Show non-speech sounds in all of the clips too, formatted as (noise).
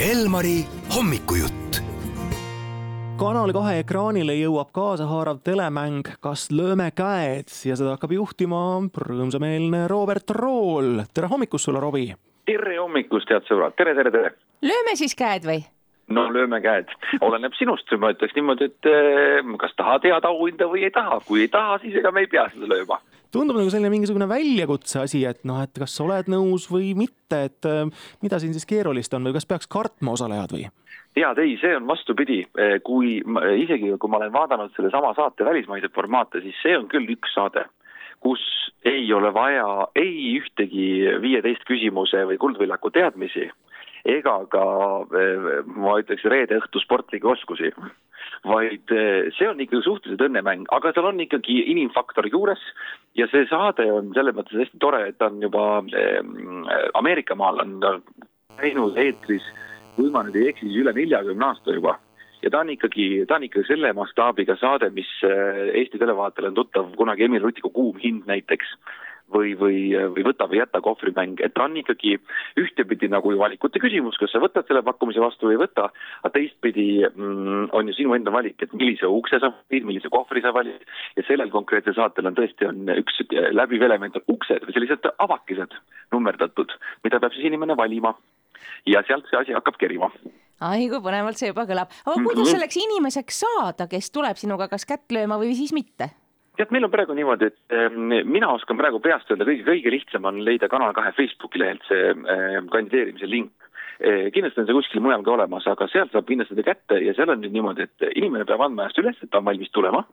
Elmari hommikujutt. kanal kahe ekraanile jõuab kaasahaarav telemäng Kas lööme käed ja seda hakkab juhtima rõõmsameelne Robert Rool. tere hommikust sulle, Robbie! tere hommikust, head sõbrad, tere, tere, tere! lööme siis käed või? no lööme käed, oleneb sinust, ma ütleks niimoodi, et eh, kas tahad head auhinda või ei taha, kui ei taha, siis ega me ei pea seda lööma tundub nagu selline mingisugune väljakutse asi, et noh, et kas oled nõus või mitte, et äh, mida siin siis keerulist on või kas peaks kartma osalejad või? tead, ei, see on vastupidi, kui isegi kui ma olen vaadanud sellesama saate välismaiseid formaate, siis see on küll üks saade, kus ei ole vaja ei ühtegi viieteist küsimuse või kuldvõllaku teadmisi ega ka ma ütleks reede õhtu sportlikke oskusi. Vaid see on ikkagi suhteliselt õnnemäng, aga seal on ikkagi inimfaktor juures ja see saade on selles mõttes hästi tore, et ta on juba äh, Ameerika maal on ta käinud eetris, kui ma nüüd ei eksi, siis üle neljakümne aasta juba. Ja ta on ikkagi, ta on ikkagi selle mastaabiga saade, mis Eesti televaatajale on tuttav kunagi Emil Rutiku Kuum hind näiteks või, või, või võta või jäta kohvrimäng, et ta on ikkagi ühtepidi nagu valikute küsimus, kas sa võtad selle pakkumise vastu või ei võta, aga teistpidi mm, on ju sinu enda valik, et millise ukse sa valid, millise kohvri sa valid ja sellel konkreetsel saatel on tõesti, on üks läbiv element on uksed või sellised avakesed nummerdatud, mida peab siis inimene valima. Ja sealt see asi hakkab kerima. Ai kui põnevalt see juba kõlab, aga kuidas selleks inimeseks saada, kes tuleb sinuga kas kätt lööma või siis mitte? Tead, meil on praegu niimoodi, et äh, mina oskan praegu peast öelda, kõige, kõige lihtsam on leida Kanal kahe Facebooki lehelt see äh, kandideerimise link äh,. kindlasti on see kuskil mujal ka olemas, aga sealt saab kindlasti seda kätte ja seal on nüüd niimoodi, et inimene peab andma ennast üles, et ta on valmis tulema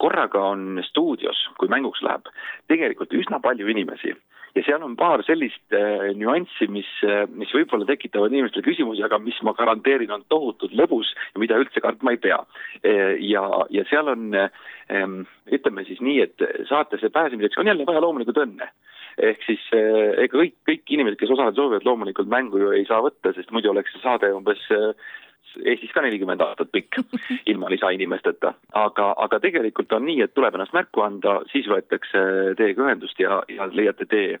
korraga on stuudios, kui mänguks läheb, tegelikult üsna palju inimesi ja seal on paar sellist äh, nüanssi, mis äh,, mis võib-olla tekitavad inimestele küsimusi, aga mis ma garanteerin, on tohutult lõbus ja mida üldse kartma ei pea äh,. ja, ja seal on äh, ütleme siis nii, et saatesse pääsemiseks on jälle vaja loomulikult õnne ehk siis äh, ega kõik, kõik inimesed, kes osaleda soovivad, loomulikult mängu ju ei saa võtta, sest muidu oleks see saade umbes äh, Eestis ka nelikümmend aastat pikk (laughs) ilma lisainimesteta, aga, aga tegelikult on nii, et tuleb ennast märku anda, siis võetakse teiega ühendust ja, ja leiate tee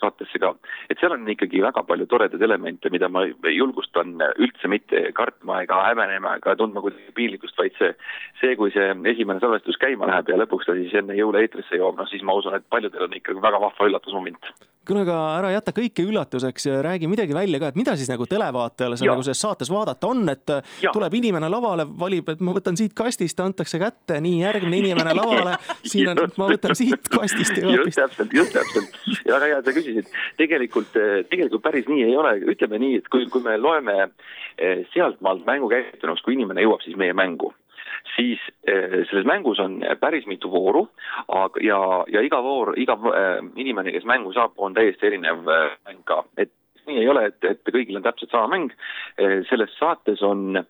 saatesse ka. et seal on ikkagi väga palju toredaid elemente, mida ma julgustan üldse mitte kartma ega häbenema ega tundma kuidagi piinlikkust, vaid see, see, kui see esimene salvestus käima läheb ja lõpuks ta siis enne jõule eetrisse jõuab, noh siis ma usun, et paljudel on ikkagi väga vahva üllatusmoment kuule, aga ära jäta kõike üllatuseks ja räägi midagi välja ka, et mida siis nagu televaatajale seal nagu selles saates vaadata on, et ja. tuleb inimene lavale, valib, et ma võtan siit kastist, antakse kätte, nii järgmine inimene lavale, (laughs) siin on, ma võtan siit kastist ja just täpselt, just täpselt. ja väga hea, et sa küsisid. Tegelikult, tegelikult päris nii ei ole, ütleme nii, et kui, kui me loeme eh, sealtmaalt mängu käitunuks, kui inimene jõuab siis meie mängu siis eh, selles mängus on päris mitu vooru ja, ja iga voor, iga eh, inimene, kes mängu saab, on täiesti erinev eh, mäng ka, et nii ei ole, et, et kõigil on täpselt sama mäng. selles saates on,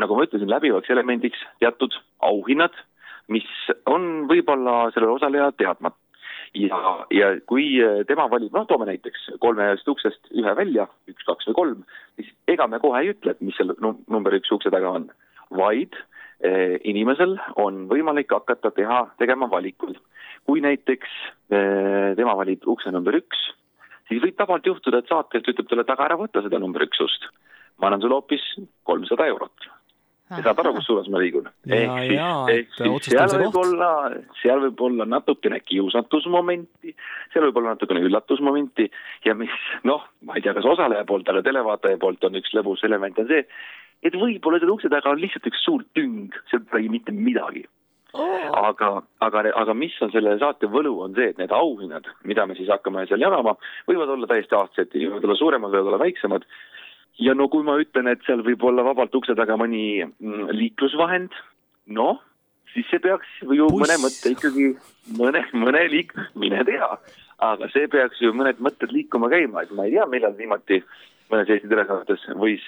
nagu ma ütlesin, läbivaks elemendiks teatud auhinnad, mis on võib-olla sellele osalejale teadmata ja, ja kui tema valib, noh, toome näiteks kolmest uksest ühe välja, üks, kaks või kolm, siis ega me kohe ei ütle, et mis seal number üks ukse taga on, vaid Eh, inimesel on võimalik hakata teha, tegema valikuid. kui näiteks eh, tema valib ukse number üks, siis võib tabalt juhtuda, et saatejuht ütleb talle, et aga ära võta seda number üks ust. ma annan sulle hoopis kolmsada eurot. Ja saad aru, kus suunas ma liigun? ehk siis, ehk siis seal võib olla, seal võib olla natukene kiusatusmomenti, seal võib olla natukene üllatusmomenti ja mis noh, ma ei tea, kas osaleja poolt, aga televaataja poolt on üks lõbus element on see, et võib-olla selle ukse taga on lihtsalt üks suur tüng, seal pole mitte midagi oh.. aga, aga, aga mis on selle saate võlu, on see, et need auhinnad, mida me siis hakkame seal jagama, võivad olla täiesti aastased, võivad olla suuremad, võivad olla väiksemad. Ja no kui ma ütlen, et seal võib olla vabalt ukse taga mõni mm, liiklusvahend, noh, siis see peaks ju Puss. mõne mõtte ikkagi, mõne, mõne liik-, mine tea. aga see peaks ju mõned mõtted liikuma käima, et ma ei tea, millal viimati mõnes Eesti telesaates võis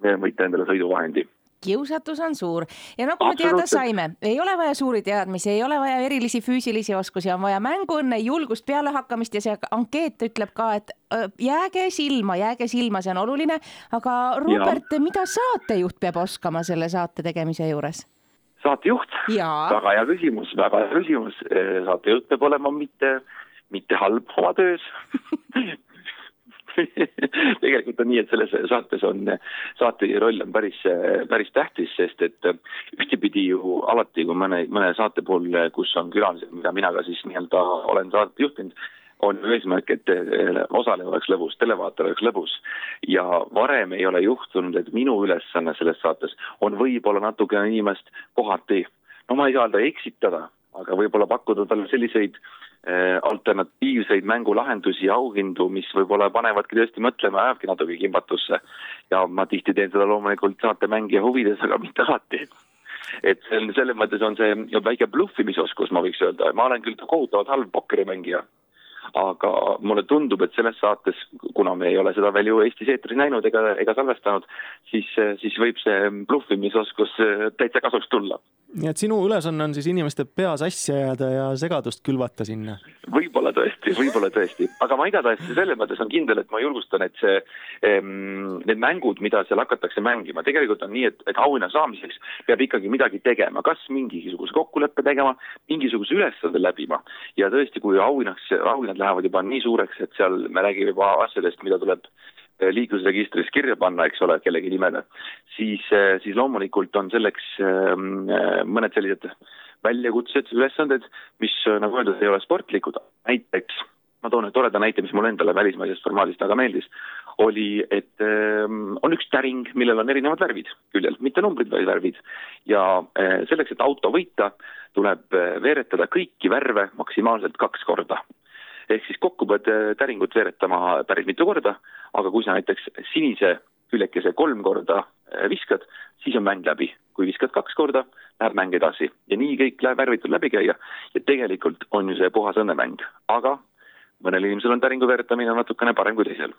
võita endale sõiduvahendi kiusatus on suur ja nagu me teada saime, ei ole vaja suuri teadmisi, ei ole vaja erilisi füüsilisi oskusi, on vaja mänguõnne, julgust, pealehakkamist ja see ankeet ütleb ka, et jääge silma, jääge silma, see on oluline. aga Robert, mida saatejuht peab oskama selle saate tegemise juures? saatejuht, väga hea küsimus, väga hea küsimus. saatejuht peab olema mitte, mitte halb oma töös (laughs) (laughs) tegelikult on nii, et selles saates on, saatejuhi roll on päris, päris tähtis, sest et ühtepidi ju alati, kui mõne, mõne saate puhul, kus on külalised, mida mina ka siis nii-öelda olen saadet juhtinud, on ju eesmärk, et osaleja oleks lõbus, televaataja oleks lõbus. ja varem ei ole juhtunud, et minu ülesanne selles saates on võib-olla natukene inimest kohati, no ma ei saa öelda eksitada, aga võib-olla pakkuda talle selliseid äh, alternatiivseid mängulahendusi ja auhindu, mis võib-olla panevadki tõesti mõtlema, ajavadki natuke kimbatusse. ja ma tihti teen seda loomulikult saatemängija huvides, aga mitte alati. et see on, selles mõttes on see väike blufimisoskus, ma võiks öelda, ma olen küll kohutavalt halb pokkerimängija aga mulle tundub, et selles saates, kuna me ei ole seda veel ju Eestis eetris näinud ega, ega salvestanud, siis, siis võib see blufimisoskus täitsa kasuks tulla. nii et sinu ülesanne on siis inimeste pea sassi ajada ja segadust külvata sinna? võib-olla tõesti, võib-olla tõesti, aga ma igatahes selles mõttes on kindel, et ma julgustan, et see, need mängud, mida seal hakatakse mängima, tegelikult on nii, et, et auhinna saamiseks peab ikkagi midagi tegema, kas mingisuguse kokkuleppe tegema, mingisuguse ülesande läbima ja tõesti, kui auhinnaks, auhinnad lähevad juba nii suureks, et seal me räägime juba asjadest, mida tuleb eh, liiklusregistris kirja panna, eks ole, kellegi nimele, siis, eh, siis loomulikult on selleks ehm, eh, mõned sellised väljakutsed, ülesanded, mis nagu öeldud, ei ole sportlikud, näiteks ma toon ühe toreda näite, mis mulle endale välismaisest formaadist väga meeldis, oli, et ähm, on üks täring, millel on erinevad värvid küljel, mitte numbrid, vaid värvid. ja äh, selleks, et auto võita, tuleb veeretada kõiki värve maksimaalselt kaks korda ehk siis kokku pead äh, täringut veeretama päris mitu korda, aga kui sa näiteks sinise küljekese kolm korda äh, viskad, siis on mäng läbi. kui viskad kaks korda, läheb mäng edasi. Ja nii kõik läheb värvitud läbi käia. Ja tegelikult on ju see puhas õnnemäng, aga mõnel inimesel on täringu veeretamine natukene parem kui teisel.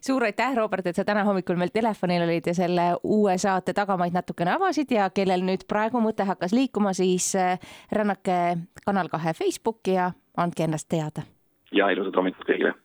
suur aitäh, Robert, et sa täna hommikul meil telefonil olid ja selle uue saate tagamaid natukene avasid. Ja kellel nüüd praegu mõte hakkas liikuma, siis äh, rännake Kanal kahe Facebooki ja andke ennast teada ja ilusat hommikut kõigile